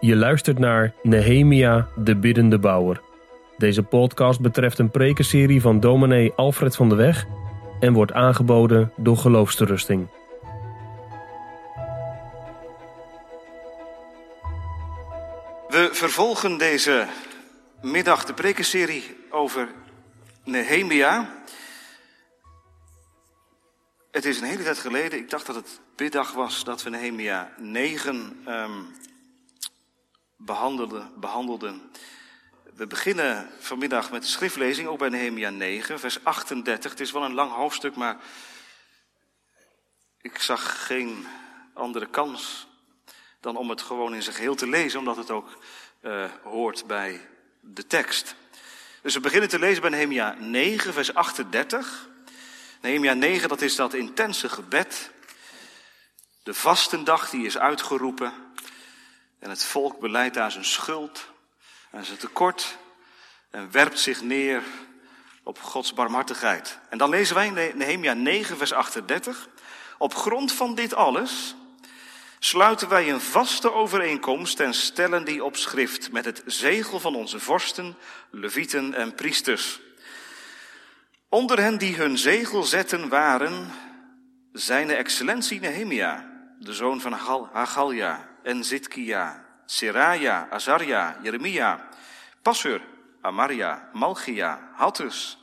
Je luistert naar Nehemia, de biddende bouwer. Deze podcast betreft een prekenserie van dominee Alfred van de Weg en wordt aangeboden door Geloofsterusting. We vervolgen deze middag de prekenserie over Nehemia. Het is een hele tijd geleden, ik dacht dat het biddag was, dat we Nehemia 9 um, behandelden, behandelden. We beginnen vanmiddag met de schriftlezing, ook bij Nehemia 9, vers 38. Het is wel een lang hoofdstuk, maar ik zag geen andere kans dan om het gewoon in zijn geheel te lezen, omdat het ook uh, hoort bij de tekst. Dus we beginnen te lezen bij Nehemia 9, vers 38. Nehemia 9, dat is dat intense gebed. De vastendag die is uitgeroepen. En het volk beleidt daar zijn schuld en zijn tekort. En werpt zich neer op Gods barmhartigheid. En dan lezen wij in Nehemia 9, vers 38. Op grond van dit alles sluiten wij een vaste overeenkomst en stellen die op schrift met het zegel van onze vorsten, levieten en priesters. Onder hen die hun zegel zetten waren zijn excellentie Nehemia, de zoon van Hagalja en Zitkia, Seraja, Azaria, Jeremia, Passur, Amaria, Malchia, Hattus,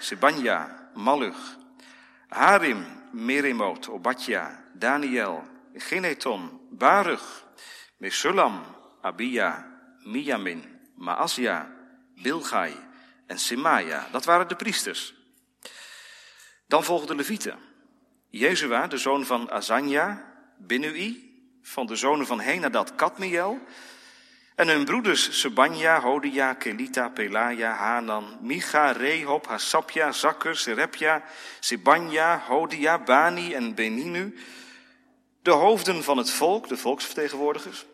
Sebanja, Maluch, Harim, Meremot, Obadja, Daniel, Geneton, Baruch, Mesulam, Abia, Miyamin, Maasja, Bilgai en Semaja. Dat waren de priesters. Dan volgden de levieten. Jezua, de zoon van Azanja, Binui, van de zonen van Henadat Kadmiel, en hun broeders Sebanja, Hodia, Kelita, Pelaya, Hanan, Micha, Rehob, Hasapja, Zakker, Serepja, Sebanja, Hodia, Bani en Beninu, de hoofden van het volk, de volksvertegenwoordigers,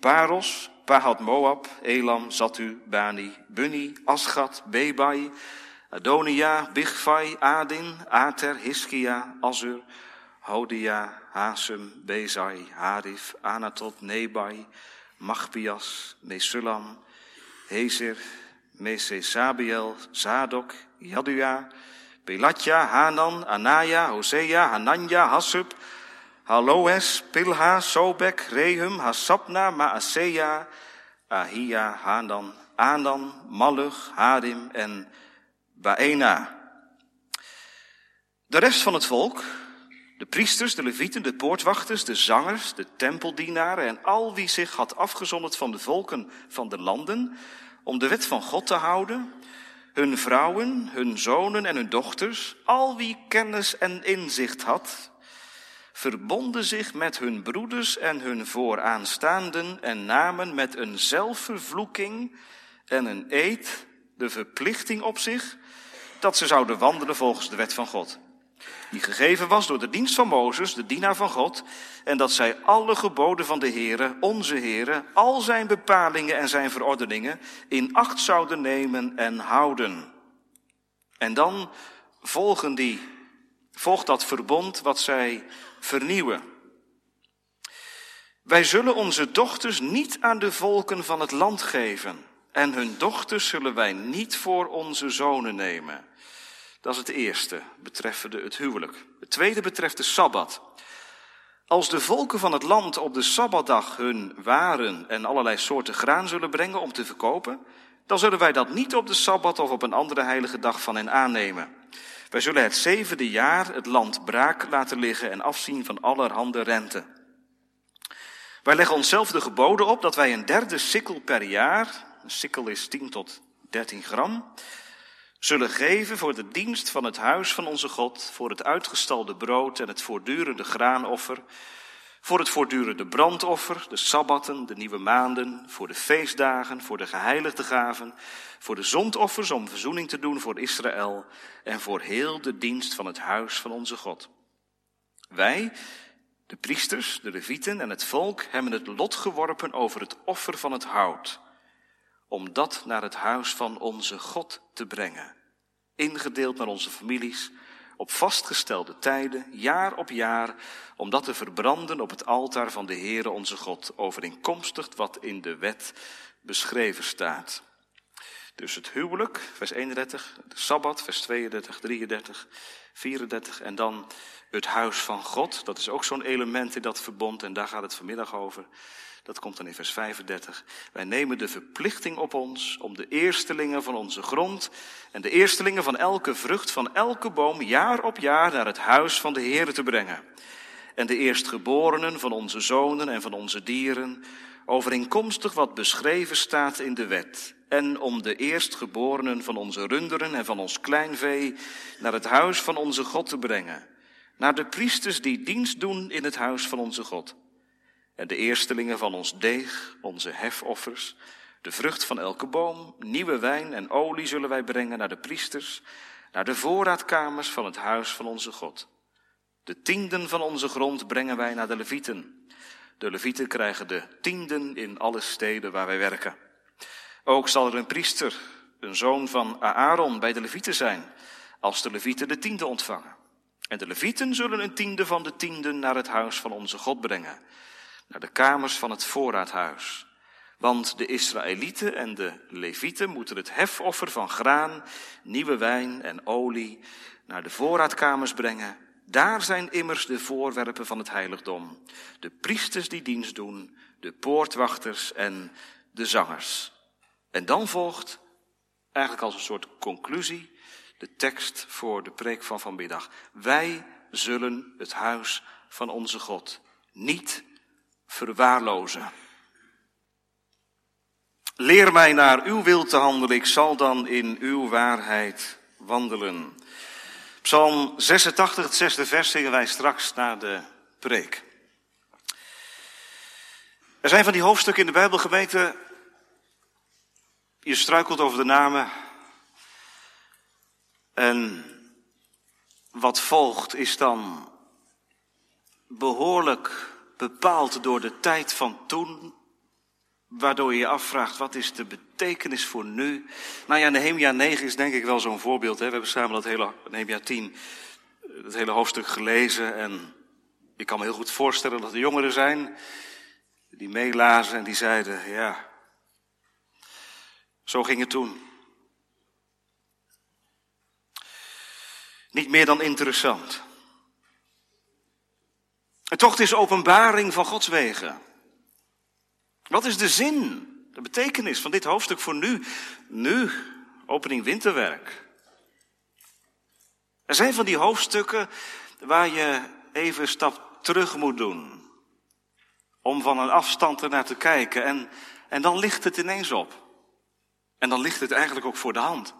Paros, Pahat Moab, Elam, Zatu, Bani, Bunni, Asgat, Bebai, Adonia, Bigvai, Adin, Ater, Hiskia, Azur, Hodia, Hasem, Bezai, Harif, Anatot, Nebai, Machpias, Mesulam, Hezer, Mesesabiel, Zadok, Jadua, Belatja, Hanan, Anaya, Hosea, Hananja, Hassub, Haloes, Pilha, Sobek, Rehum, Hasapna, Maaseja, Ahia, Hanan, Anan, Maluch, Harim en Baena. De rest van het volk, de priesters, de levieten, de poortwachters, de zangers, de tempeldienaren en al wie zich had afgezonderd van de volken van de landen om de wet van God te houden, hun vrouwen, hun zonen en hun dochters, al wie kennis en inzicht had, verbonden zich met hun broeders en hun vooraanstaanden en namen met een zelfvervloeking en een eed de verplichting op zich dat ze zouden wandelen volgens de wet van God. Die gegeven was door de dienst van Mozes, de dienaar van God, en dat zij alle geboden van de Heere, onze Heere, al zijn bepalingen en zijn verordeningen in acht zouden nemen en houden. En dan volgen die, volgt dat verbond wat zij vernieuwen. Wij zullen onze dochters niet aan de volken van het land geven, en hun dochters zullen wij niet voor onze zonen nemen. Dat is het eerste, betreffende het huwelijk. Het tweede betreft de Sabbat. Als de volken van het land op de Sabbatdag hun waren en allerlei soorten graan zullen brengen om te verkopen, dan zullen wij dat niet op de Sabbat of op een andere heilige dag van hen aannemen. Wij zullen het zevende jaar het land braak laten liggen en afzien van allerhande rente. Wij leggen onszelf de geboden op dat wij een derde sikkel per jaar, een sikkel is 10 tot 13 gram, zullen geven voor de dienst van het huis van onze God, voor het uitgestalde brood en het voortdurende graanoffer, voor het voortdurende brandoffer, de sabbatten, de nieuwe maanden, voor de feestdagen, voor de geheiligde gaven, voor de zondoffers om verzoening te doen voor Israël en voor heel de dienst van het huis van onze God. Wij, de priesters, de levieten en het volk hebben het lot geworpen over het offer van het hout om dat naar het huis van onze God te brengen. Ingedeeld naar onze families, op vastgestelde tijden, jaar op jaar, om dat te verbranden op het altaar van de Heere onze God, overeenkomstig wat in de wet beschreven staat. Dus het huwelijk, vers 31, de Sabbat, vers 32, 33, 34 en dan het huis van God. Dat is ook zo'n element in dat verbond en daar gaat het vanmiddag over. Dat komt dan in vers 35. Wij nemen de verplichting op ons om de eerstelingen van onze grond en de eerstelingen van elke vrucht van elke boom jaar op jaar naar het huis van de Heer te brengen. En de eerstgeborenen van onze zonen en van onze dieren, overeenkomstig wat beschreven staat in de wet. En om de eerstgeborenen van onze runderen en van ons kleinvee naar het huis van onze God te brengen. Naar de priesters die dienst doen in het huis van onze God en de eerstelingen van ons deeg, onze hefoffers, de vrucht van elke boom, nieuwe wijn en olie zullen wij brengen naar de priesters, naar de voorraadkamers van het huis van onze God. De tienden van onze grond brengen wij naar de levieten. De levieten krijgen de tienden in alle steden waar wij werken. Ook zal er een priester, een zoon van Aaron, bij de levieten zijn, als de levieten de tiende ontvangen. En de levieten zullen een tiende van de tienden naar het huis van onze God brengen naar de kamers van het voorraadhuis. Want de Israëlieten en de Levieten moeten het hefoffer van graan, nieuwe wijn en olie naar de voorraadkamers brengen. Daar zijn immers de voorwerpen van het heiligdom. De priesters die dienst doen, de poortwachters en de zangers. En dan volgt, eigenlijk als een soort conclusie, de tekst voor de preek van vanmiddag. Wij zullen het huis van onze God niet verwaarlozen. Leer mij naar uw wil te handelen, ik zal dan in uw waarheid wandelen. Psalm 86, het zesde vers, zingen wij straks na de preek. Er zijn van die hoofdstukken in de Bijbel gemeten. Je struikelt over de namen. En wat volgt is dan behoorlijk bepaald door de tijd van toen, waardoor je je afvraagt, wat is de betekenis voor nu? Nou ja, Nehemia 9 is denk ik wel zo'n voorbeeld. Hè? We hebben samen dat hele, Nehemia 10, het hele hoofdstuk gelezen en ik kan me heel goed voorstellen dat er jongeren zijn die meelazen en die zeiden, ja, zo ging het toen. Niet meer dan interessant. En toch, is openbaring van Gods wegen. Wat is de zin, de betekenis van dit hoofdstuk voor nu? Nu, opening winterwerk. Er zijn van die hoofdstukken waar je even een stap terug moet doen. Om van een afstand ernaar te kijken. En, en dan ligt het ineens op. En dan ligt het eigenlijk ook voor de hand.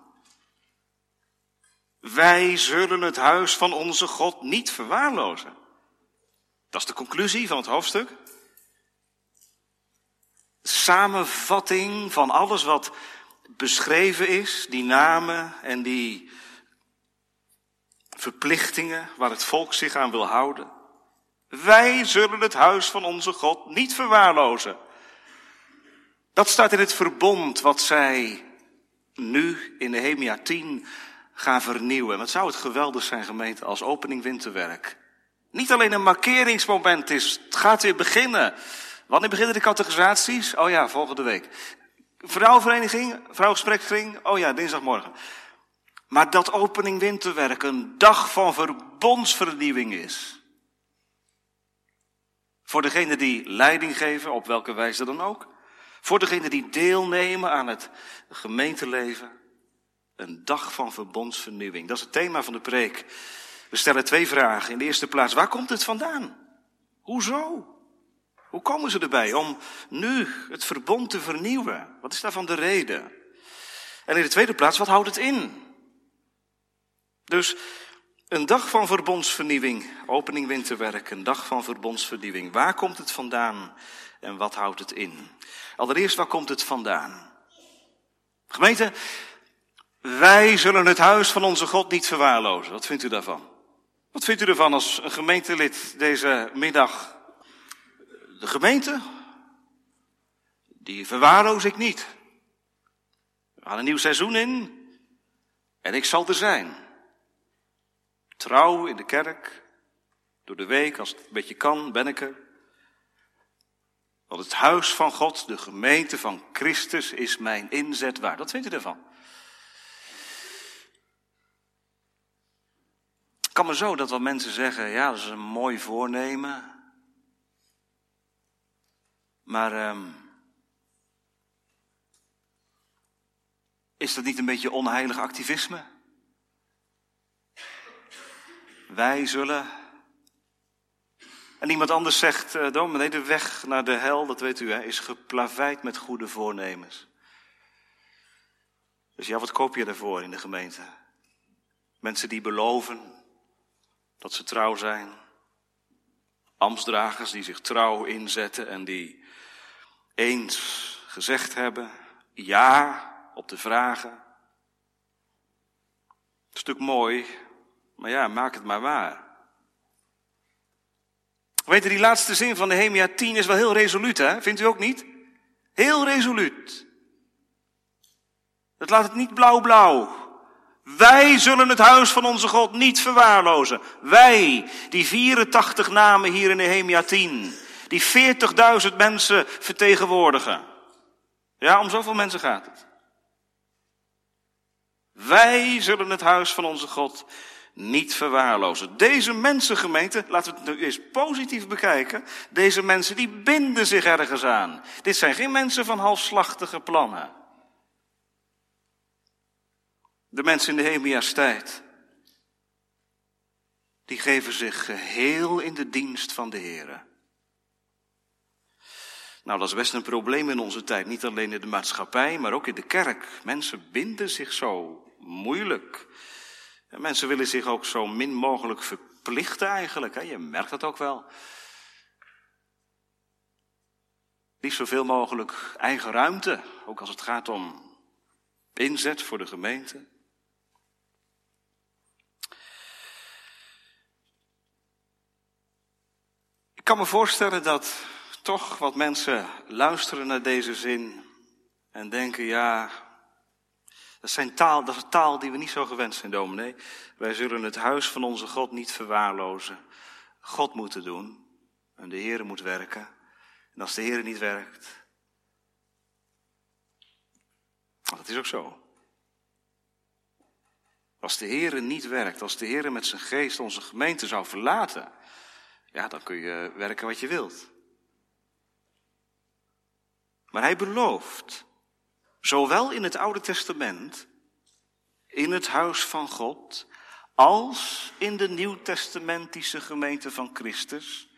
Wij zullen het huis van onze God niet verwaarlozen. Dat is de conclusie van het hoofdstuk. Samenvatting van alles wat beschreven is, die namen en die verplichtingen waar het volk zich aan wil houden. Wij zullen het huis van onze God niet verwaarlozen. Dat staat in het verbond wat zij nu in Nehemia 10 gaan vernieuwen. Wat zou het geweldig zijn, gemeente, als opening winterwerk niet alleen een markeringsmoment is. Het gaat weer beginnen. Wanneer beginnen de categorisaties? Oh ja, volgende week. Vrouwenvereniging, vrouwengesprekskring? Oh ja, dinsdagmorgen. Maar dat opening winterwerk een dag van verbondsvernieuwing is. Voor degene die leiding geven, op welke wijze dan ook. Voor degene die deelnemen aan het gemeenteleven. Een dag van verbondsvernieuwing. Dat is het thema van de preek. We stellen twee vragen. In de eerste plaats, waar komt het vandaan? Hoezo? Hoe komen ze erbij om nu het verbond te vernieuwen? Wat is daarvan de reden? En in de tweede plaats, wat houdt het in? Dus een dag van verbondsvernieuwing, opening winterwerk, een dag van verbondsvernieuwing. Waar komt het vandaan en wat houdt het in? Allereerst, waar komt het vandaan? Gemeente, wij zullen het huis van onze God niet verwaarlozen. Wat vindt u daarvan? Wat vindt u ervan als een gemeentelid deze middag? De gemeente? Die verwaarloos ik niet. We gaan een nieuw seizoen in en ik zal er zijn. Trouw in de kerk, door de week, als het een beetje kan, ben ik er. Want het huis van God, de gemeente van Christus, is mijn inzet waar. Wat vindt u ervan? Kan me zo dat wel mensen zeggen, ja, dat is een mooi voornemen. Maar um, is dat niet een beetje onheilig activisme? Wij zullen. En iemand anders zegt, uh, dominee, de weg naar de hel, dat weet u, hè, is geplaveid met goede voornemens. Dus ja, wat koop je daarvoor in de gemeente? Mensen die beloven dat ze trouw zijn. Amstdragers die zich trouw inzetten en die eens gezegd hebben ja op de vragen. Stuk mooi, maar ja, maak het maar waar. Weet je, die laatste zin van de Hemia 10 is wel heel resoluut, hè? Vindt u ook niet? Heel resoluut. Het laat het niet blauw-blauw. Wij zullen het huis van onze God niet verwaarlozen. Wij, die 84 namen hier in Nehemia 10, die 40.000 mensen vertegenwoordigen. Ja, om zoveel mensen gaat het. Wij zullen het huis van onze God niet verwaarlozen. Deze mensengemeente, laten we het nu eens positief bekijken. Deze mensen die binden zich ergens aan. Dit zijn geen mensen van halfslachtige plannen. De mensen in de Hemia's tijd, die geven zich geheel in de dienst van de Heer. Nou, dat is best een probleem in onze tijd. Niet alleen in de maatschappij, maar ook in de kerk. Mensen binden zich zo moeilijk. En mensen willen zich ook zo min mogelijk verplichten eigenlijk. Hè? Je merkt dat ook wel. Niet zoveel mogelijk eigen ruimte, ook als het gaat om inzet voor de gemeente. Kan me voorstellen dat toch wat mensen luisteren naar deze zin en denken, ja, dat, zijn taal, is taal die we niet zo gewend zijn, dominee. Wij zullen het huis van onze God niet verwaarlozen. God moet doen en de Heer moet werken. En als de Heer niet werkt, dat is ook zo. Als de Heer niet werkt, als de Heer met zijn geest onze gemeente zou verlaten, ja, dan kun je werken wat je wilt. Maar hij belooft, zowel in het Oude Testament, in het huis van God, als in de Nieuwtestamentische gemeente van Christus,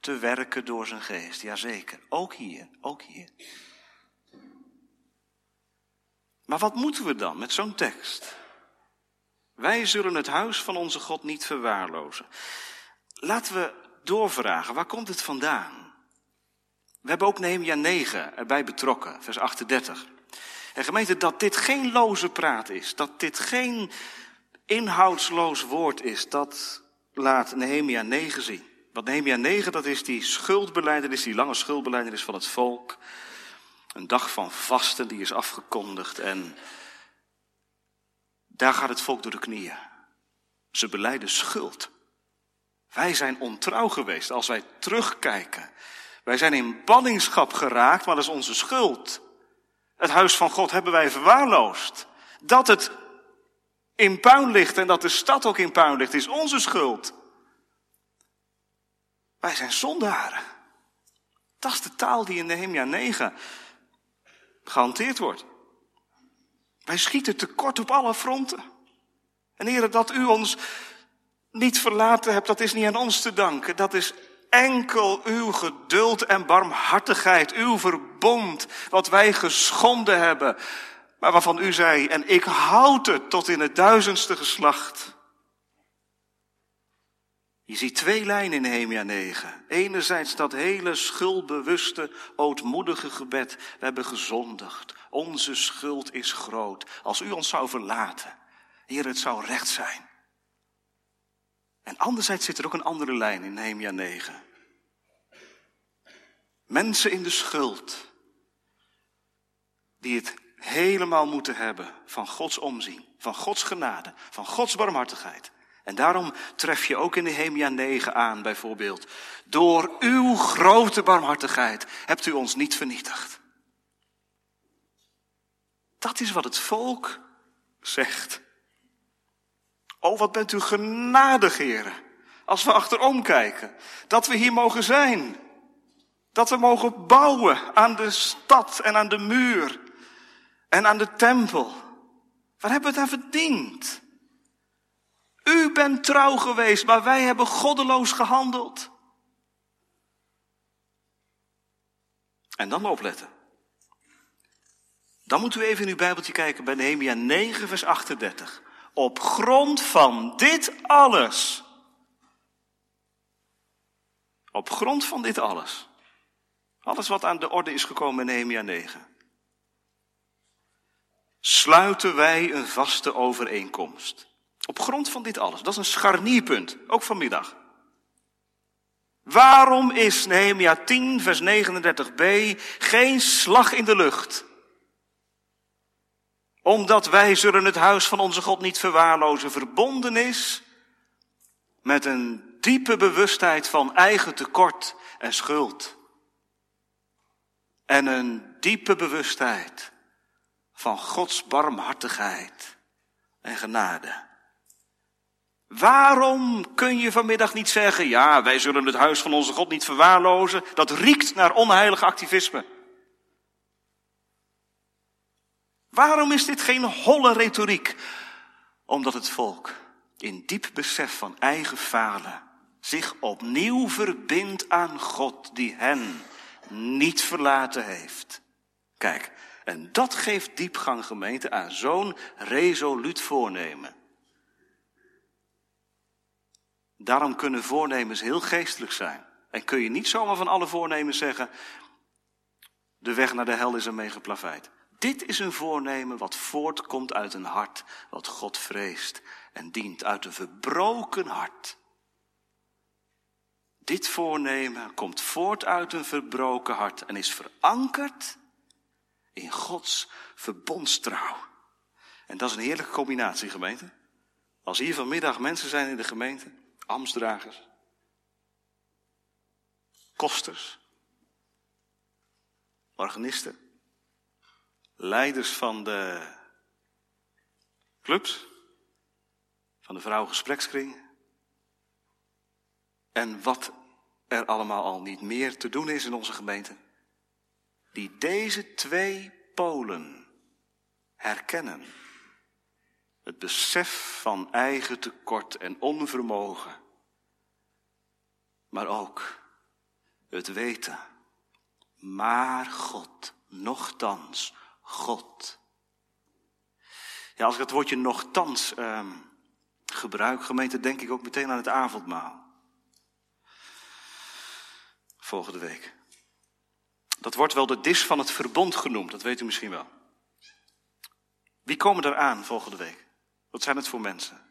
te werken door zijn geest. Jazeker, ook hier, ook hier. Maar wat moeten we dan met zo'n tekst? Wij zullen het huis van onze God niet verwaarlozen. Laten we doorvragen, waar komt het vandaan? We hebben ook Nehemia 9 erbij betrokken, vers 38. En gemeente, dat dit geen loze praat is, dat dit geen inhoudsloos woord is, dat laat Nehemia 9 zien. Want Nehemia 9, dat is die schuldbeleidenis, die lange schuldbeleidenis van het volk. Een dag van vasten die is afgekondigd en daar gaat het volk door de knieën. Ze beleiden schuld. Wij zijn ontrouw geweest als wij terugkijken. Wij zijn in banningschap geraakt, maar dat is onze schuld. Het huis van God hebben wij verwaarloosd. Dat het in puin ligt en dat de stad ook in puin ligt, is onze schuld. Wij zijn zondaren. Dat is de taal die in Nehemia 9 gehanteerd wordt. Wij schieten tekort op alle fronten. En heren, dat u ons niet verlaten hebt, dat is niet aan ons te danken. Dat is enkel uw geduld en barmhartigheid, uw verbond, wat wij geschonden hebben. Maar waarvan u zei, en ik houd het tot in het duizendste geslacht. Je ziet twee lijnen in Nehemia 9. Enerzijds dat hele schuldbewuste, ootmoedige gebed. We hebben gezondigd. Onze schuld is groot. Als u ons zou verlaten, Heer, het zou recht zijn. En anderzijds zit er ook een andere lijn in Nehemia 9. Mensen in de schuld, die het helemaal moeten hebben van Gods omzien, van Gods genade, van Gods barmhartigheid. En daarom tref je ook in Nehemia 9 aan, bijvoorbeeld. Door uw grote barmhartigheid hebt u ons niet vernietigd. Dat is wat het volk zegt. Oh, wat bent u genadig, heren. Als we achterom kijken. Dat we hier mogen zijn. Dat we mogen bouwen aan de stad en aan de muur. En aan de tempel. Waar hebben we aan verdiend? U bent trouw geweest, maar wij hebben goddeloos gehandeld. En dan opletten. Dan moet u even in uw Bijbeltje kijken bij Nehemia 9, vers 38. Op grond van dit alles. Op grond van dit alles. Alles wat aan de orde is gekomen in Nehemia 9. Sluiten wij een vaste overeenkomst. Op grond van dit alles. Dat is een scharnierpunt, ook vanmiddag. Waarom is Nehemia 10, vers 39b geen slag in de lucht? Omdat wij zullen het huis van onze God niet verwaarlozen, verbonden is met een diepe bewustheid van eigen tekort en schuld. En een diepe bewustheid van Gods barmhartigheid en genade. Waarom kun je vanmiddag niet zeggen, ja, wij zullen het huis van onze God niet verwaarlozen? Dat riekt naar onheilig activisme. Waarom is dit geen holle retoriek? Omdat het volk in diep besef van eigen falen zich opnieuw verbindt aan God die hen niet verlaten heeft. Kijk, en dat geeft diepgang gemeente aan zo'n resoluut voornemen. Daarom kunnen voornemens heel geestelijk zijn. En kun je niet zomaar van alle voornemens zeggen, de weg naar de hel is ermee geplaveid. Dit is een voornemen wat voortkomt uit een hart wat God vreest en dient uit een verbroken hart. Dit voornemen komt voort uit een verbroken hart en is verankerd in Gods verbondstrouw. En dat is een heerlijke combinatie, gemeente. Als hier vanmiddag mensen zijn in de gemeente ambtsdragers, kosters, organisten, leiders van de clubs, van de vrouwengesprekskring. En wat er allemaal al niet meer te doen is in onze gemeente. Die deze twee polen herkennen. Het besef van eigen tekort en onvermogen. Maar ook het weten. Maar God, nochtans God. Ja, als ik het woordje nochtans uh, gebruik, gemeente, denk ik ook meteen aan het avondmaal. Volgende week. Dat wordt wel de dis van het verbond genoemd, dat weet u misschien wel. Wie komen er aan volgende week? Wat zijn het voor mensen?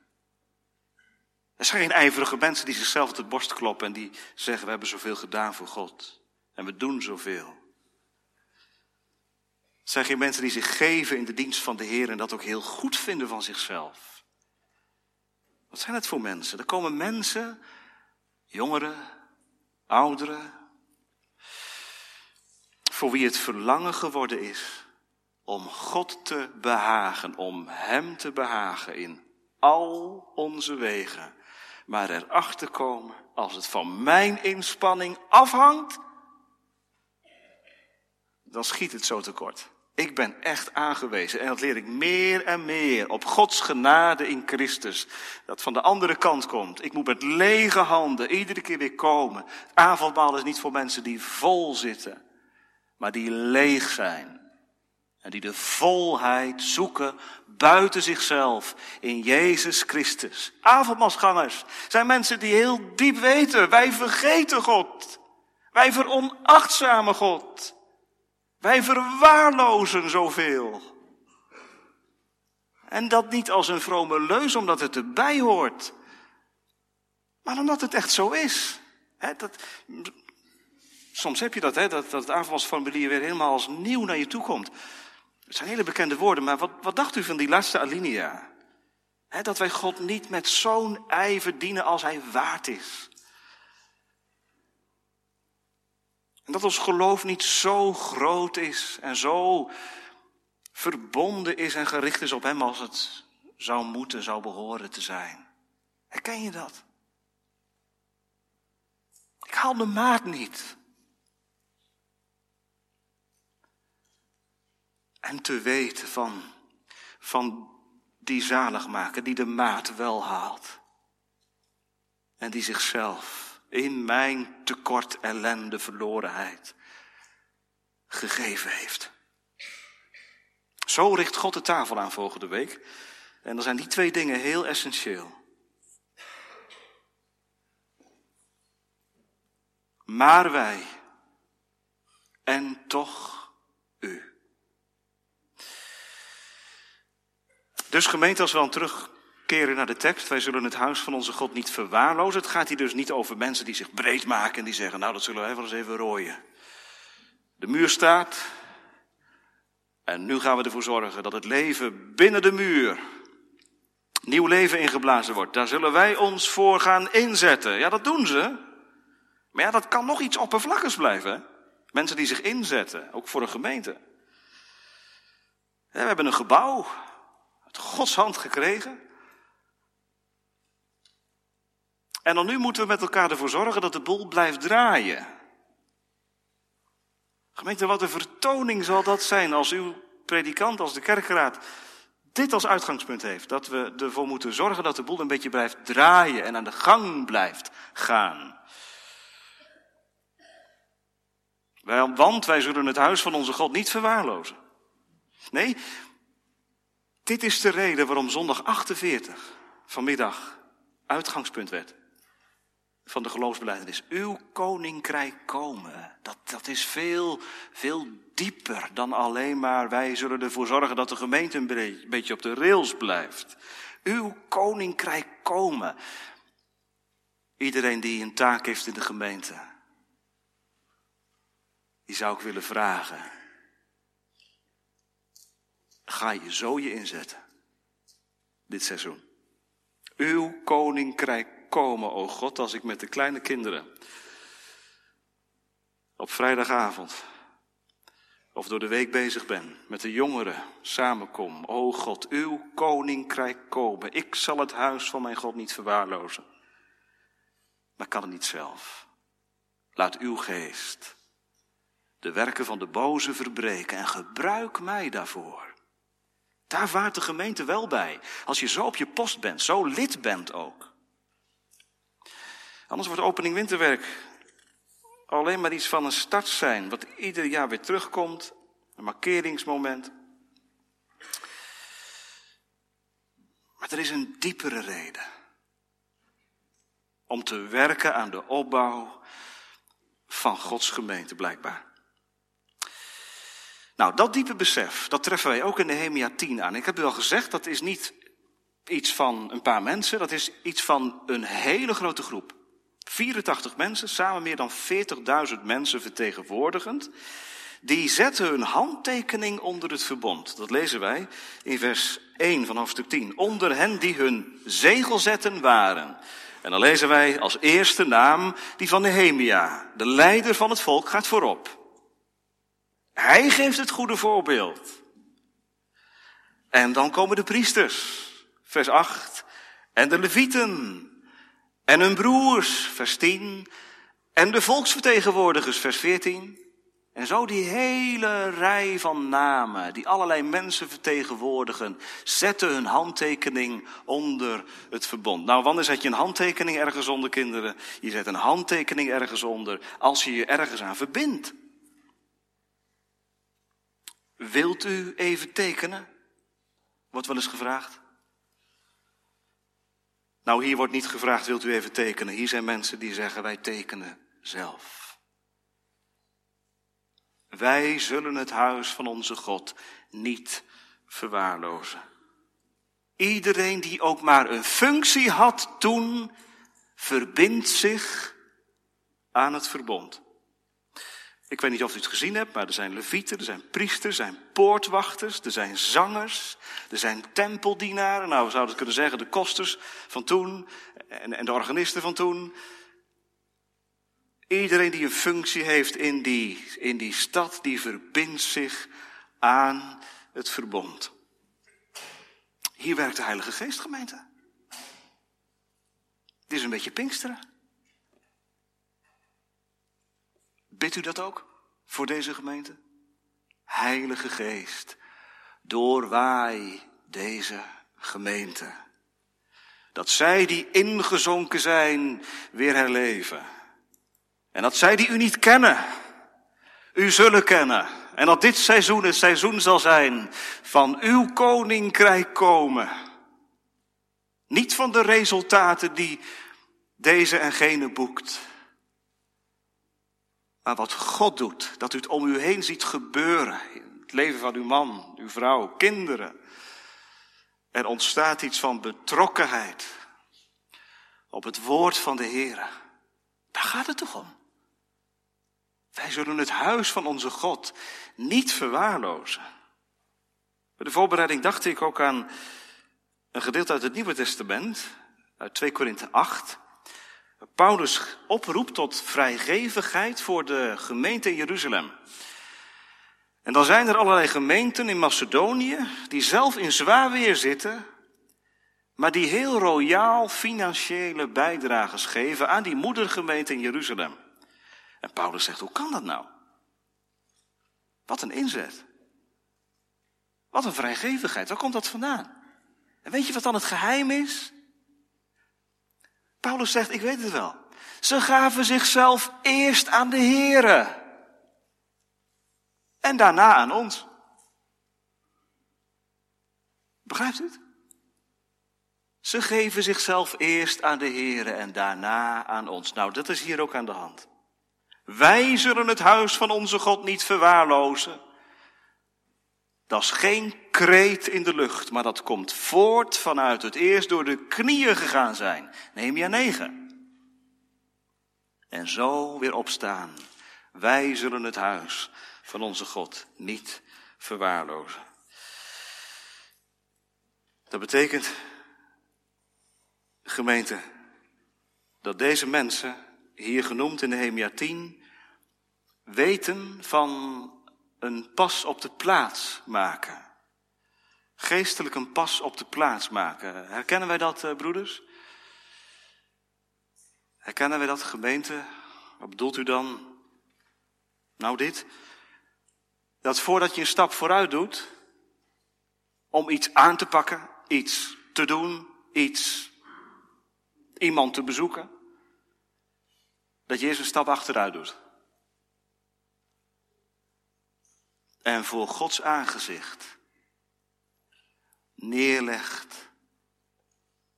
Er zijn geen ijverige mensen die zichzelf op de borst kloppen en die zeggen: We hebben zoveel gedaan voor God. En we doen zoveel. Het zijn geen mensen die zich geven in de dienst van de Heer en dat ook heel goed vinden van zichzelf. Wat zijn het voor mensen? Er komen mensen, jongeren, ouderen, voor wie het verlangen geworden is om God te behagen, om Hem te behagen in al onze wegen. Maar erachter komen, als het van mijn inspanning afhangt, dan schiet het zo tekort. Ik ben echt aangewezen en dat leer ik meer en meer op Gods genade in Christus. Dat van de andere kant komt. Ik moet met lege handen iedere keer weer komen. Het avondmaal is niet voor mensen die vol zitten, maar die leeg zijn. En die de volheid zoeken buiten zichzelf in Jezus Christus. Avondmaalsgangers zijn mensen die heel diep weten, wij vergeten God. Wij veronachtzamen God. Wij verwaarlozen zoveel. En dat niet als een vrome leus omdat het erbij hoort, maar omdat het echt zo is. dat, soms heb je dat, dat, dat het avondmaalsformulier weer helemaal als nieuw naar je toe komt. Het zijn hele bekende woorden, maar wat, wat dacht u van die laatste alinea? dat wij God niet met zo'n ijver dienen als Hij waard is. En dat ons geloof niet zo groot is en zo verbonden is en gericht is op Hem als het zou moeten, zou behoren te zijn. Herken je dat? Ik haal de maat niet. En te weten van, van die zaligmaker, die de maat wel haalt. En die zichzelf in mijn tekort, ellende, verlorenheid gegeven heeft. Zo richt God de tafel aan volgende week. En dan zijn die twee dingen heel essentieel. Maar wij en toch u. Dus gemeente, als we dan terugkeren naar de tekst, wij zullen het huis van onze God niet verwaarlozen. Het gaat hier dus niet over mensen die zich breed maken en die zeggen, nou dat zullen wij wel eens even rooien. De muur staat en nu gaan we ervoor zorgen dat het leven binnen de muur nieuw leven ingeblazen wordt. Daar zullen wij ons voor gaan inzetten. Ja, dat doen ze. Maar ja, dat kan nog iets oppervlakkigs blijven. Mensen die zich inzetten, ook voor een gemeente. we hebben een gebouw uit Gods hand gekregen. En dan nu moeten we met elkaar ervoor zorgen dat de boel blijft draaien. Gemeente, wat een vertoning zal dat zijn als uw predikant, als de kerkraad dit als uitgangspunt heeft. Dat we ervoor moeten zorgen dat de boel een beetje blijft draaien en aan de gang blijft gaan. Want wij zullen het huis van onze God niet verwaarlozen. Nee, dit is de reden waarom zondag 48 vanmiddag uitgangspunt werd van de geloofsbelijdenis. Uw koninkrijk komen. Dat, dat is veel, veel dieper dan alleen maar wij zullen ervoor zorgen dat de gemeente een beetje op de rails blijft. Uw koninkrijk komen. Iedereen die een taak heeft in de gemeente, die zou ik willen vragen. Ga je zo je inzetten. Dit seizoen. Uw koninkrijk komen, o God, als ik met de kleine kinderen op vrijdagavond of door de week bezig ben, met de jongeren samenkom. O God, uw koninkrijk komen. Ik zal het huis van mijn God niet verwaarlozen. Maar kan het niet zelf. Laat uw geest de werken van de boze verbreken en gebruik mij daarvoor. Daar vaart de gemeente wel bij. Als je zo op je post bent, zo lid bent ook. Anders wordt opening winterwerk alleen maar iets van een start zijn, wat ieder jaar weer terugkomt, een markeringsmoment. Maar er is een diepere reden om te werken aan de opbouw van Gods gemeente, blijkbaar. Nou, dat diepe besef, dat treffen wij ook in Nehemia 10 aan. Ik heb u al gezegd, dat is niet iets van een paar mensen, dat is iets van een hele grote groep. 84 mensen, samen meer dan 40.000 mensen vertegenwoordigend, die zetten hun handtekening onder het verbond. Dat lezen wij in vers 1 van hoofdstuk 10. Onder hen die hun zegel zetten waren. En dan lezen wij als eerste naam die van Nehemia. De leider van het volk gaat voorop. Hij geeft het goede voorbeeld. En dan komen de priesters, vers 8. En de levieten, en hun broers, vers 10. En de volksvertegenwoordigers, vers 14. En zo die hele rij van namen, die allerlei mensen vertegenwoordigen, zetten hun handtekening onder het verbond. Nou, wanneer zet je een handtekening ergens onder, kinderen? Je zet een handtekening ergens onder als je je ergens aan verbindt. Wilt u even tekenen? Wordt wel eens gevraagd. Nou, hier wordt niet gevraagd, wilt u even tekenen? Hier zijn mensen die zeggen, wij tekenen zelf. Wij zullen het huis van onze God niet verwaarlozen. Iedereen die ook maar een functie had toen, verbindt zich aan het verbond. Ik weet niet of u het gezien hebt, maar er zijn levieten, er zijn priesters, er zijn poortwachters, er zijn zangers, er zijn tempeldienaren. Nou, we zouden kunnen zeggen de kosters van toen en, en de organisten van toen. Iedereen die een functie heeft in die, in die stad, die verbindt zich aan het verbond. Hier werkt de Heilige Geest, gemeente. Het is een beetje Pinksteren. Bidt u dat ook voor deze gemeente? Heilige Geest, doorwaai deze gemeente. Dat zij die ingezonken zijn weer herleven. En dat zij die u niet kennen, u zullen kennen. En dat dit seizoen het seizoen zal zijn van uw koninkrijk komen. Niet van de resultaten die deze en gene boekt. Maar wat God doet, dat u het om u heen ziet gebeuren. In het leven van uw man, uw vrouw, kinderen. Er ontstaat iets van betrokkenheid op het woord van de Heer. Daar gaat het toch om? Wij zullen het huis van onze God niet verwaarlozen. Bij de voorbereiding dacht ik ook aan een gedeelte uit het Nieuwe Testament, uit 2 Korinthe 8. Paulus oproept tot vrijgevigheid voor de gemeente in Jeruzalem. En dan zijn er allerlei gemeenten in Macedonië die zelf in zwaar weer zitten, maar die heel royaal financiële bijdrages geven aan die moedergemeente in Jeruzalem. En Paulus zegt, hoe kan dat nou? Wat een inzet. Wat een vrijgevigheid. Waar komt dat vandaan? En weet je wat dan het geheim is? Paulus zegt, ik weet het wel. Ze gaven zichzelf eerst aan de Here. En daarna aan ons. Begrijpt u het? Ze geven zichzelf eerst aan de Here en daarna aan ons. Nou, dat is hier ook aan de hand. Wij zullen het huis van onze God niet verwaarlozen. Dat is geen kreet in de lucht, maar dat komt voort vanuit het eerst door de knieën gegaan zijn. Nehemia 9. En zo weer opstaan. Wij zullen het huis van onze God niet verwaarlozen. Dat betekent, gemeente, dat deze mensen, hier genoemd in Nehemia 10, weten van een pas op de plaats maken. Geestelijk een pas op de plaats maken. Herkennen wij dat, eh, broeders? Herkennen wij dat, gemeente? Wat bedoelt u dan? Nou, dit. Dat voordat je een stap vooruit doet, om iets aan te pakken, iets te doen, iets, iemand te bezoeken, dat je eerst een stap achteruit doet. En voor Gods aangezicht neerlegt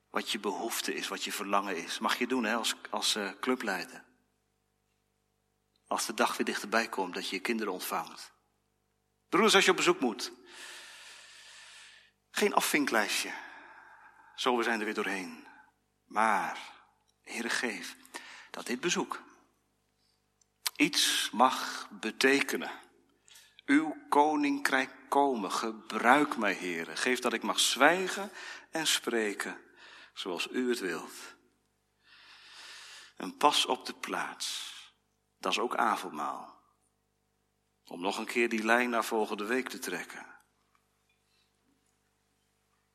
wat je behoefte is, wat je verlangen is. Mag je doen hè, als, als uh, clubleider. Als de dag weer dichterbij komt dat je je kinderen ontvangt. Broers, als je op bezoek moet. Geen afvinklijstje. Zo, we zijn er weer doorheen. Maar, Heere, geef dat dit bezoek iets mag betekenen uw koninkrijk komen. Gebruik mij, heren. Geef dat ik mag zwijgen en spreken zoals u het wilt. En pas op de plaats. Dat is ook avondmaal. Om nog een keer die lijn naar volgende week te trekken.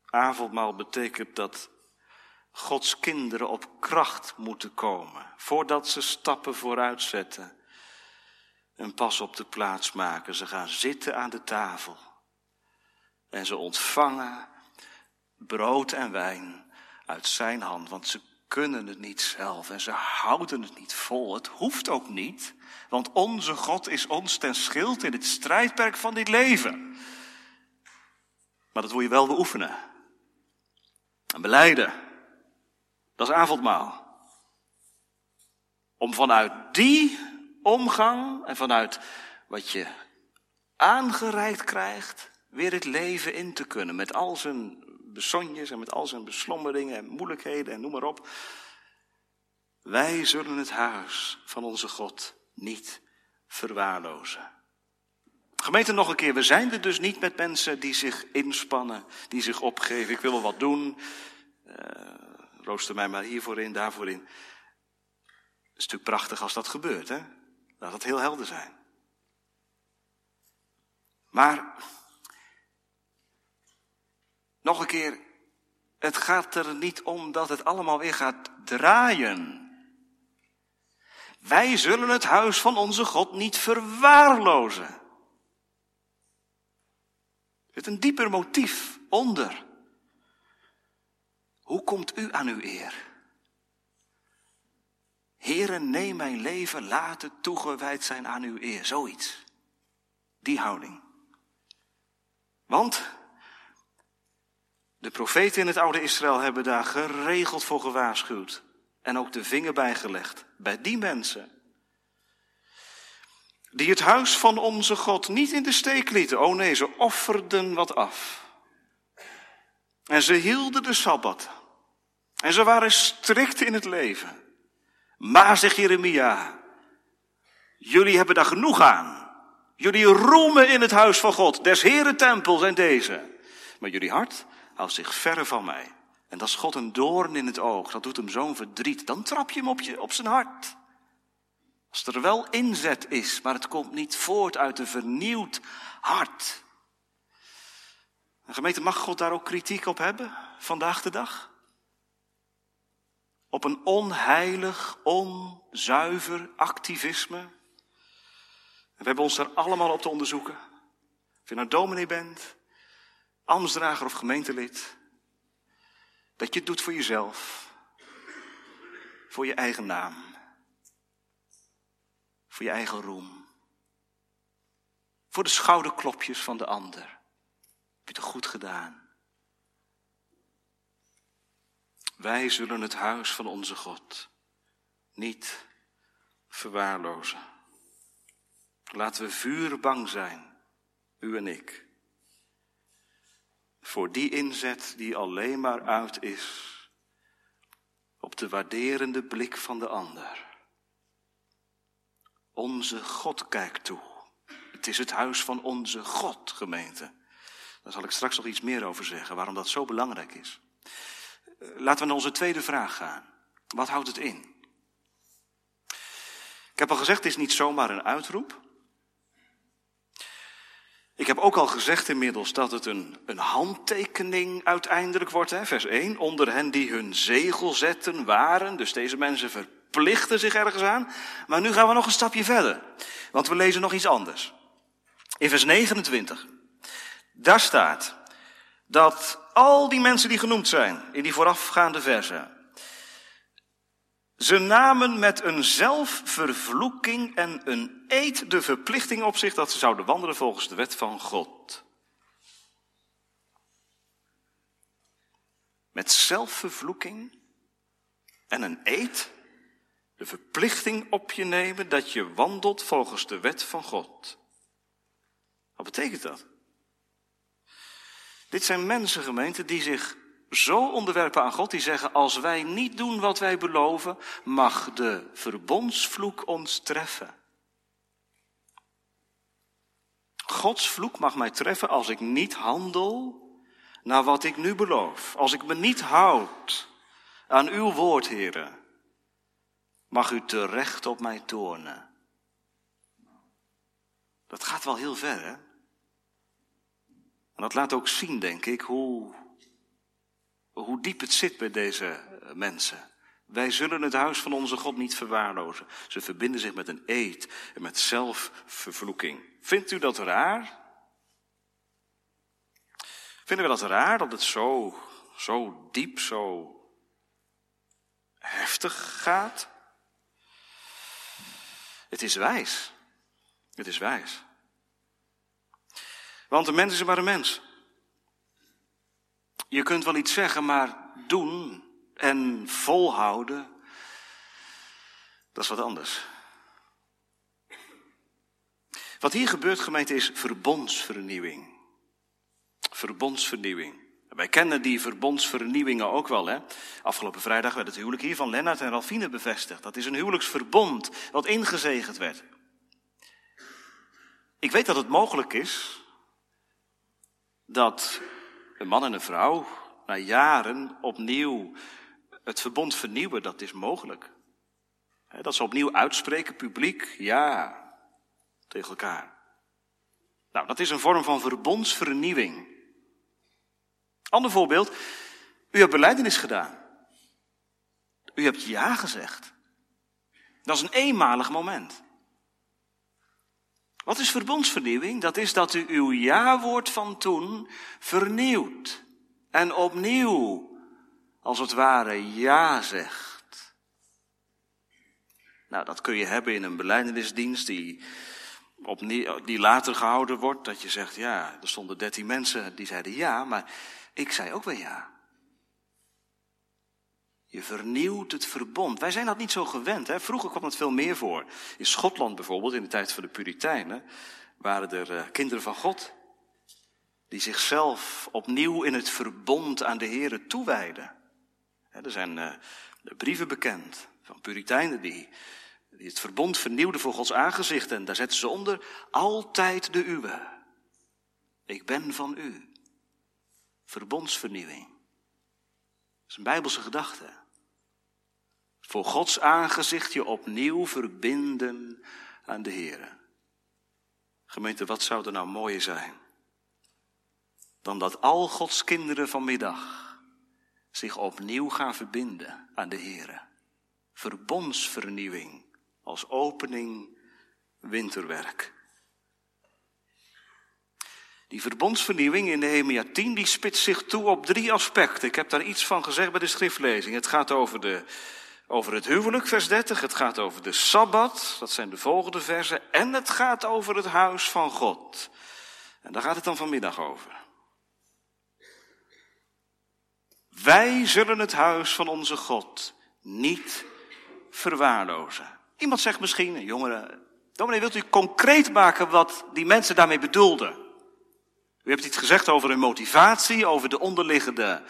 Avondmaal betekent dat Gods kinderen op kracht moeten komen voordat ze stappen vooruit zetten een pas op de plaats maken. Ze gaan zitten aan de tafel. En ze ontvangen brood en wijn uit zijn hand, want ze kunnen het niet zelf en ze houden het niet vol. Het hoeft ook niet, want onze God is ons ten schild in het strijdperk van dit leven. Maar dat wil je wel beoefenen. En beleiden. Dat is avondmaal. Om vanuit die omgang en vanuit wat je aangereikt krijgt, weer het leven in te kunnen. Met al zijn besonjes en met al zijn beslommeringen en moeilijkheden en noem maar op. Wij zullen het huis van onze God niet verwaarlozen. Gemeente, nog een keer, we zijn er dus niet met mensen die zich inspannen, die zich opgeven. Ik wil wel wat doen, uh, rooster mij maar hiervoor in, daarvoor in. Het is natuurlijk prachtig als dat gebeurt, hè? Laat het heel helder zijn. Maar, nog een keer, het gaat er niet om dat het allemaal weer gaat draaien. Wij zullen het huis van onze God niet verwaarlozen. Er zit een dieper motief onder. Hoe komt u aan uw eer? Heere, neem mijn leven, laat het toegewijd zijn aan uw eer. Zoiets. Die houding. Want de profeten in het oude Israël hebben daar geregeld voor gewaarschuwd. En ook de vinger bijgelegd. Bij die mensen. Die het huis van onze God niet in de steek lieten. Oh nee, ze offerden wat af. En ze hielden de Sabbat. En ze waren strikt in het leven. Maar, zegt Jeremia, jullie hebben daar genoeg aan. Jullie roemen in het huis van God. Des Heren tempel zijn deze. Maar jullie hart houdt zich verre van mij. En dat is God een doorn in het oog. Dat doet hem zo'n verdriet. Dan trap je hem op, je, op zijn hart. Als er wel inzet is, maar het komt niet voort uit een vernieuwd hart. En gemeente, mag God daar ook kritiek op hebben, vandaag de dag? Op een onheilig, onzuiver activisme? we hebben ons daar allemaal op te onderzoeken. Of je nou dominee bent, ambtsdrager of gemeentelid. Dat je het doet voor jezelf. Voor je eigen naam. Voor je eigen roem. Voor de schouderklopjes van de ander. Heb je het goed gedaan? Wij zullen het huis van onze God niet verwaarlozen. Laten we vuurbang zijn, u en ik, voor die inzet die alleen maar uit is op de waarderende blik van de ander. Onze God kijkt toe. Het is het huis van onze God, gemeente. Daar zal ik straks nog iets meer over zeggen, waarom dat zo belangrijk is. Laten we naar onze tweede vraag gaan. Wat houdt het in? Ik heb al gezegd, het is niet zomaar een uitroep. Ik heb ook al gezegd inmiddels dat het een, een handtekening uiteindelijk wordt, hè, vers 1. Onder hen die hun zegel zetten waren, dus deze mensen verplichten zich ergens aan. Maar nu gaan we nog een stapje verder, want we lezen nog iets anders. In vers 29, daar staat dat al die mensen die genoemd zijn in die voorafgaande versen, ze namen met een zelfvervloeking en een eed de verplichting op zich dat ze zouden wandelen volgens de wet van God. Met zelfvervloeking en een eed de verplichting op je nemen dat je wandelt volgens de wet van God. Wat betekent dat? Dit zijn mensen, gemeenten, die zich zo onderwerpen aan God, die zeggen, als wij niet doen wat wij beloven, mag de verbondsvloek ons treffen. Gods vloek mag mij treffen als ik niet handel naar wat ik nu beloof. Als ik me niet houd aan uw woord, heren, mag u terecht op mij toornen. Dat gaat wel heel ver, hè? En dat laat ook zien, denk ik, hoe hoe diep het zit bij deze eh, mensen. Wij zullen het huis van onze God niet verwaarlozen. Ze verbinden zich met een eed en met zelfvervloeking. Vindt u dat raar? Vinden we dat raar dat het zo, zo diep, zo heftig gaat? Het is wijs. Het is wijs. Want een mens is maar een mens. Je kunt wel iets zeggen, maar doen en volhouden, dat is wat anders. Wat hier gebeurt, gemeente, is verbondsvernieuwing. Verbondsvernieuwing. Wij kennen die verbondsvernieuwingen ook wel. Hè? Afgelopen vrijdag werd het huwelijk hier van Lennart en Ralfine bevestigd. Dat is een huwelijksverbond wat ingezegend werd. Ik weet dat het mogelijk is dat een man en een vrouw na jaren opnieuw het verbond vernieuwen. Dat is mogelijk. Dat ze opnieuw uitspreken, publiek, ja, tegen elkaar. Nou, dat is een vorm van verbondsvernieuwing. Ander voorbeeld. U hebt beleidenis gedaan. U hebt ja gezegd. Dat is een eenmalig moment. Wat is verbondsvernieuwing? Dat is dat u uw ja-woord van toen vernieuwt. En opnieuw, als het ware, ja zegt. Nou, dat kun je hebben in een beleidenisdienst die, die later gehouden wordt. Dat je zegt, ja, er stonden dertien mensen die zeiden ja, maar ik zei ook wel ja. Je vernieuwt het verbond. Wij zijn dat niet zo gewend. Hè? Vroeger kwam het veel meer voor. In Schotland bijvoorbeeld, in de tijd van de Puritijnen, waren er uh, kinderen van God. Die zichzelf opnieuw in het verbond aan de Here toewijden. er zijn uh, brieven bekend van Puritijnen die, die het verbond vernieuwden voor Gods aangezicht. En daar zetten ze onder, altijd de uwe. Ik ben van u. Verbondsvernieuwing. Dat is een bijbelse gedachte. Voor Gods aangezicht je opnieuw verbinden aan de Heer. Gemeente, wat zou er nou mooier zijn? Dan dat al Gods kinderen vanmiddag zich opnieuw gaan verbinden aan de Heer. Verbondsvernieuwing als opening winterwerk. Die verbondsvernieuwing in Nehemia 10 die spitst zich toe op drie aspecten. Ik heb daar iets van gezegd bij de schriftlezing. Het gaat over, de, over het huwelijk, vers 30. Het gaat over de Sabbat, dat zijn de volgende versen. En het gaat over het huis van God. En daar gaat het dan vanmiddag over. Wij zullen het huis van onze God niet verwaarlozen. Iemand zegt misschien, jongeren, dominee, wilt u concreet maken wat die mensen daarmee bedoelden? U hebt iets gezegd over hun motivatie, over de onderliggende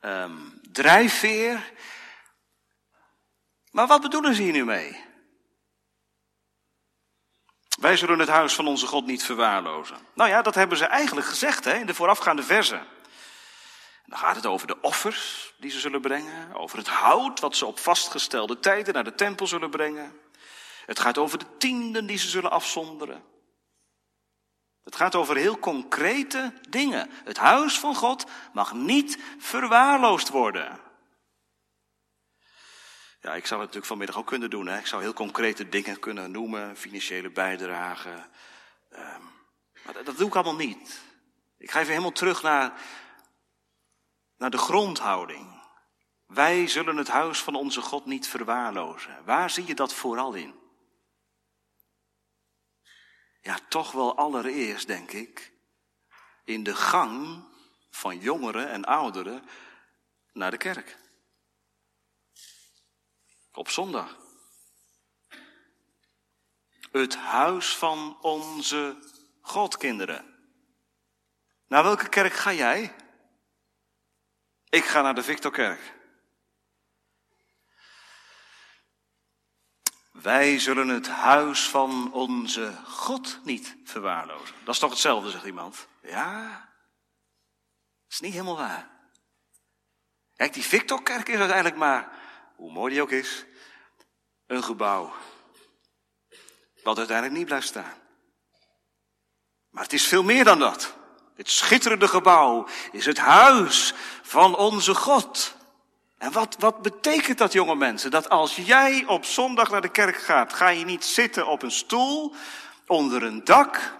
um, drijfveer. Maar wat bedoelen ze hier nu mee? Wij zullen het huis van onze God niet verwaarlozen. Nou ja, dat hebben ze eigenlijk gezegd hè, in de voorafgaande versen. Dan gaat het over de offers die ze zullen brengen, over het hout wat ze op vastgestelde tijden naar de tempel zullen brengen. Het gaat over de tienden die ze zullen afzonderen. Het gaat over heel concrete dingen. Het huis van God mag niet verwaarloosd worden. Ja, ik zou het natuurlijk vanmiddag ook kunnen doen. Hè? Ik zou heel concrete dingen kunnen noemen, financiële bijdrage. Um, maar dat, dat, doe ik allemaal niet. Ik ga even helemaal terug naar, naar de grondhouding. Wij zullen het huis van onze God niet verwaarlozen. Waar zie je dat vooral in? Ja, toch wel allereerst, denk ik, in de gang van jongeren en ouderen naar de kerk. Op zondag. Het huis van onze Godkinderen. Naar welke kerk ga jij? Ik ga naar de Victorkerk. Wij zullen het huis van onze God niet verwaarlozen. Dat is toch hetzelfde, zegt iemand. Ja, dat is niet helemaal waar. Kijk, die Victorkerk is uiteindelijk maar, hoe mooi die ook is, een gebouw. Wat uiteindelijk niet blijft staan. Maar het is veel meer dan dat. Het schitterende gebouw is het huis van onze God. En wat, wat betekent dat, jonge mensen? Dat als jij op zondag naar de kerk gaat, ga je niet zitten op een stoel onder een dak,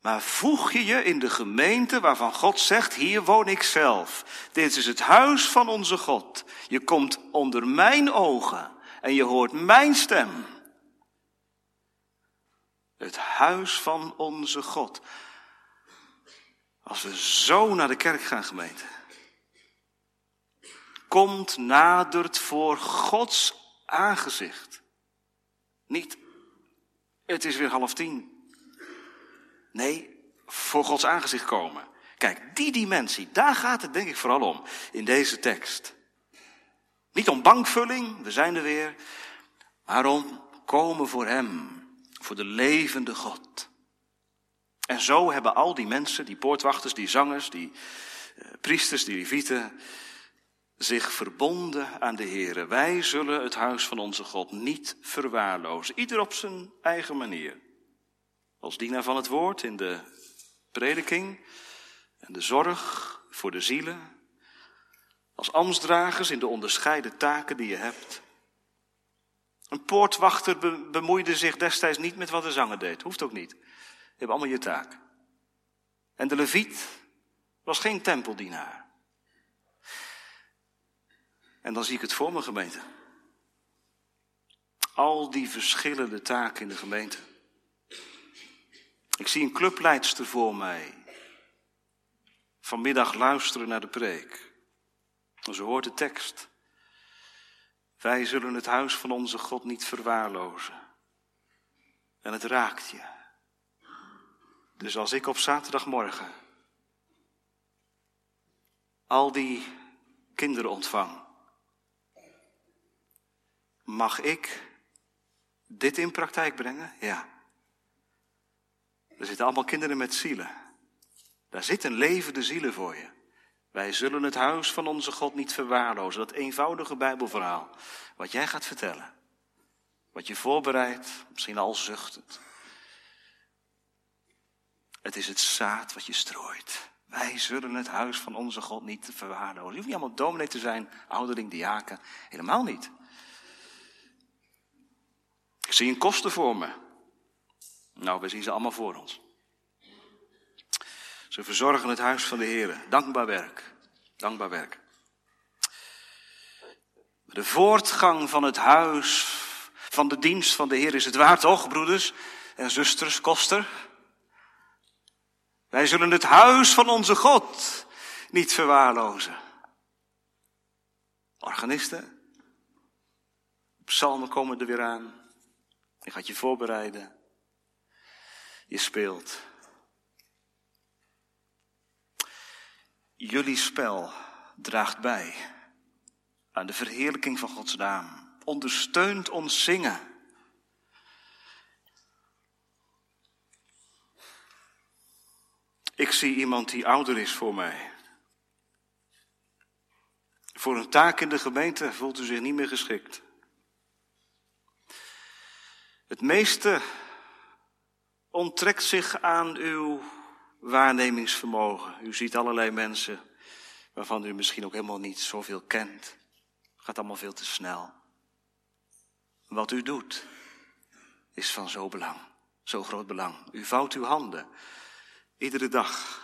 maar voeg je je in de gemeente waarvan God zegt, hier woon ik zelf. Dit is het huis van onze God. Je komt onder mijn ogen en je hoort mijn stem. Het huis van onze God. Als we zo naar de kerk gaan, gemeente komt, nadert voor Gods aangezicht. Niet, het is weer half tien. Nee, voor Gods aangezicht komen. Kijk, die dimensie, daar gaat het denk ik vooral om in deze tekst. Niet om bankvulling, we zijn er weer, maar om komen voor Hem, voor de levende God. En zo hebben al die mensen, die poortwachters, die zangers, die uh, priesters, die levieten, zich verbonden aan de Heer. Wij zullen het huis van onze God niet verwaarlozen. Ieder op zijn eigen manier. Als dienaar van het woord in de prediking en de zorg voor de zielen. Als ambtsdragers in de onderscheiden taken die je hebt. Een poortwachter bemoeide zich destijds niet met wat de zanger deed. Hoeft ook niet. Je hebt allemaal je taak. En de leviet was geen tempeldienaar. En dan zie ik het voor mijn gemeente. Al die verschillende taken in de gemeente. Ik zie een clubleidster voor mij. Vanmiddag luisteren naar de preek. En ze hoort de tekst. Wij zullen het huis van onze God niet verwaarlozen. En het raakt je. Dus als ik op zaterdagmorgen al die kinderen ontvang, mag ik dit in praktijk brengen? Ja. Er zitten allemaal kinderen met zielen. Daar zitten levende zielen voor je. Wij zullen het huis van onze God niet verwaarlozen. Dat eenvoudige Bijbelverhaal. Wat jij gaat vertellen. Wat je voorbereidt, misschien al zuchtend. Het is het zaad wat je strooit. Wij zullen het huis van onze God niet verwaarlozen. Je hoeft niet allemaal dominee te zijn, ouderling, diaken. Helemaal niet. Ik zie een kosten voor me. Nou, we zien ze allemaal voor ons. Ze verzorgen het huis van de Heer. Dankbaar werk. Dankbaar werk. De voortgang van het huis, van de dienst van de Heer is het waard, toch, broeders en zusters, koster? Wij zullen het huis van onze God niet verwaarlozen. Organisten, psalmen komen er weer aan. Je gaat je voorbereiden. Je speelt. Jullie spel draagt bij aan de verheerlijking van Gods naam. Ondersteunt ons zingen. Ik zie iemand die ouder is voor mij. Voor een taak in de gemeente voelt u zich niet meer geschikt. Het meeste onttrekt zich aan uw waarnemingsvermogen. U ziet allerlei mensen waarvan u misschien ook helemaal niet zoveel kent. Het gaat allemaal veel te snel. Wat u doet is van zo belang, zo groot belang. U vouwt uw handen iedere dag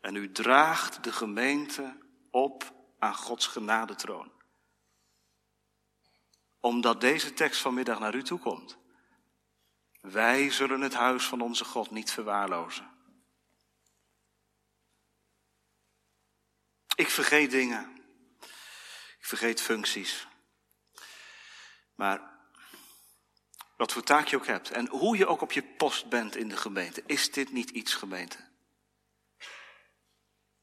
en u draagt de gemeente op aan Gods genadetroon. Omdat deze tekst vanmiddag naar u toe komt. Wij zullen het huis van onze God niet verwaarlozen. Ik vergeet dingen. Ik vergeet functies. Maar wat voor taak je ook hebt en hoe je ook op je post bent in de gemeente, is dit niet iets gemeente?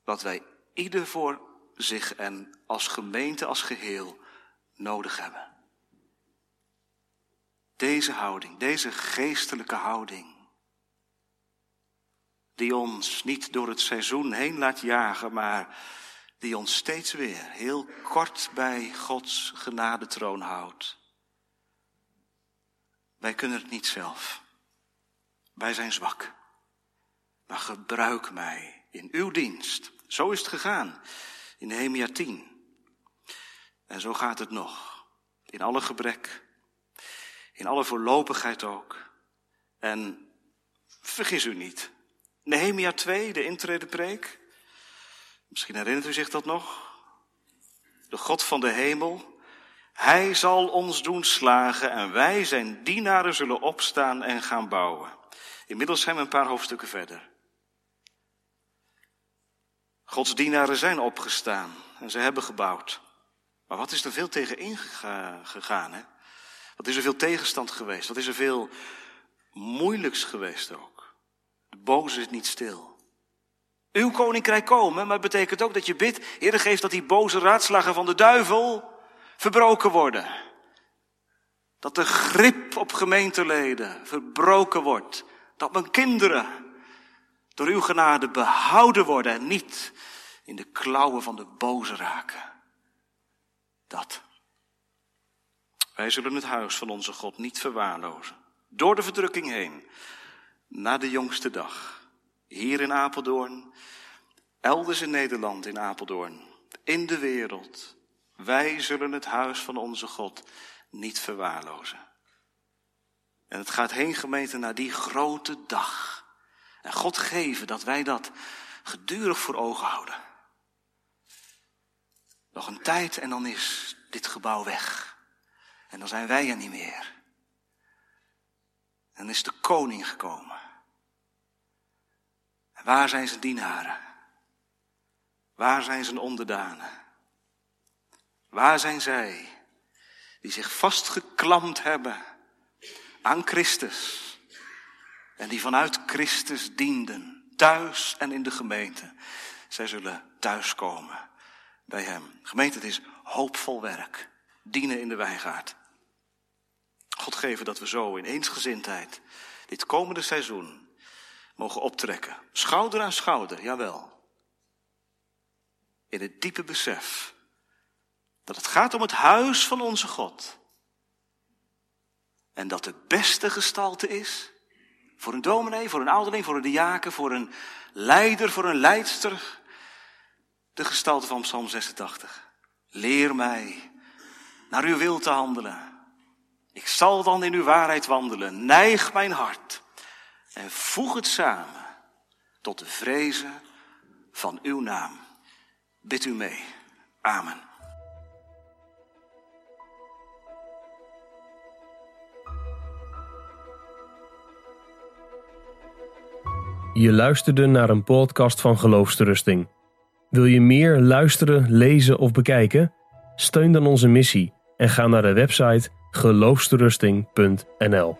Wat wij ieder voor zich en als gemeente als geheel nodig hebben. Deze houding, deze geestelijke houding, die ons niet door het seizoen heen laat jagen, maar die ons steeds weer heel kort bij Gods genadetroon houdt. Wij kunnen het niet zelf. Wij zijn zwak. Maar gebruik mij in uw dienst. Zo is het gegaan in Nehemia 10. En zo gaat het nog. In alle gebrek. In alle voorlopigheid ook. En vergis u niet. Nehemia 2, de intredepreek. Misschien herinnert u zich dat nog. De God van de hemel. Hij zal ons doen slagen en wij zijn dienaren zullen opstaan en gaan bouwen. Inmiddels zijn we een paar hoofdstukken verder. Gods dienaren zijn opgestaan en ze hebben gebouwd. Maar wat is er veel tegen ingegaan? Hè? Wat is er veel tegenstand geweest? Wat is er veel moeilijks geweest ook? De boze is niet stil. Uw koninkrijk komen, maar het betekent ook dat je bidt, Heer, geeft dat die boze raadslagen van de duivel verbroken worden. Dat de grip op gemeenteleden verbroken wordt. Dat mijn kinderen door uw genade behouden worden en niet in de klauwen van de boze raken. Dat. Wij zullen het huis van onze God niet verwaarlozen. Door de verdrukking heen, na de jongste dag. Hier in Apeldoorn, elders in Nederland in Apeldoorn, in de wereld. Wij zullen het huis van onze God niet verwaarlozen. En het gaat heen gemeente naar die grote dag. En God geven dat wij dat gedurig voor ogen houden. Nog een tijd en dan is dit gebouw weg. En dan zijn wij er niet meer. Dan is de koning gekomen. En waar zijn zijn dienaren? Waar zijn zijn onderdanen? Waar zijn zij die zich vastgeklamd hebben aan Christus en die vanuit Christus dienden, thuis en in de gemeente? Zij zullen thuiskomen bij Hem. Gemeente, het is hoopvol werk. Dienen in de wijngaard. God geven dat we zo in eensgezindheid dit komende seizoen mogen optrekken. Schouder aan schouder, jawel. In het diepe besef dat het gaat om het huis van onze God. En dat de beste gestalte is voor een dominee, voor een ouderling, voor een diaken, voor een leider, voor een leidster. De gestalte van Psalm 86. Leer mij naar uw wil te handelen. Ik zal dan in uw waarheid wandelen. Neig mijn hart en voeg het samen tot de vrezen van uw naam. Bid u mee. Amen. Je luisterde naar een podcast van Geloofsterusting. Wil je meer luisteren, lezen of bekijken? Steun dan onze missie en ga naar de website geloofsterusting.nl.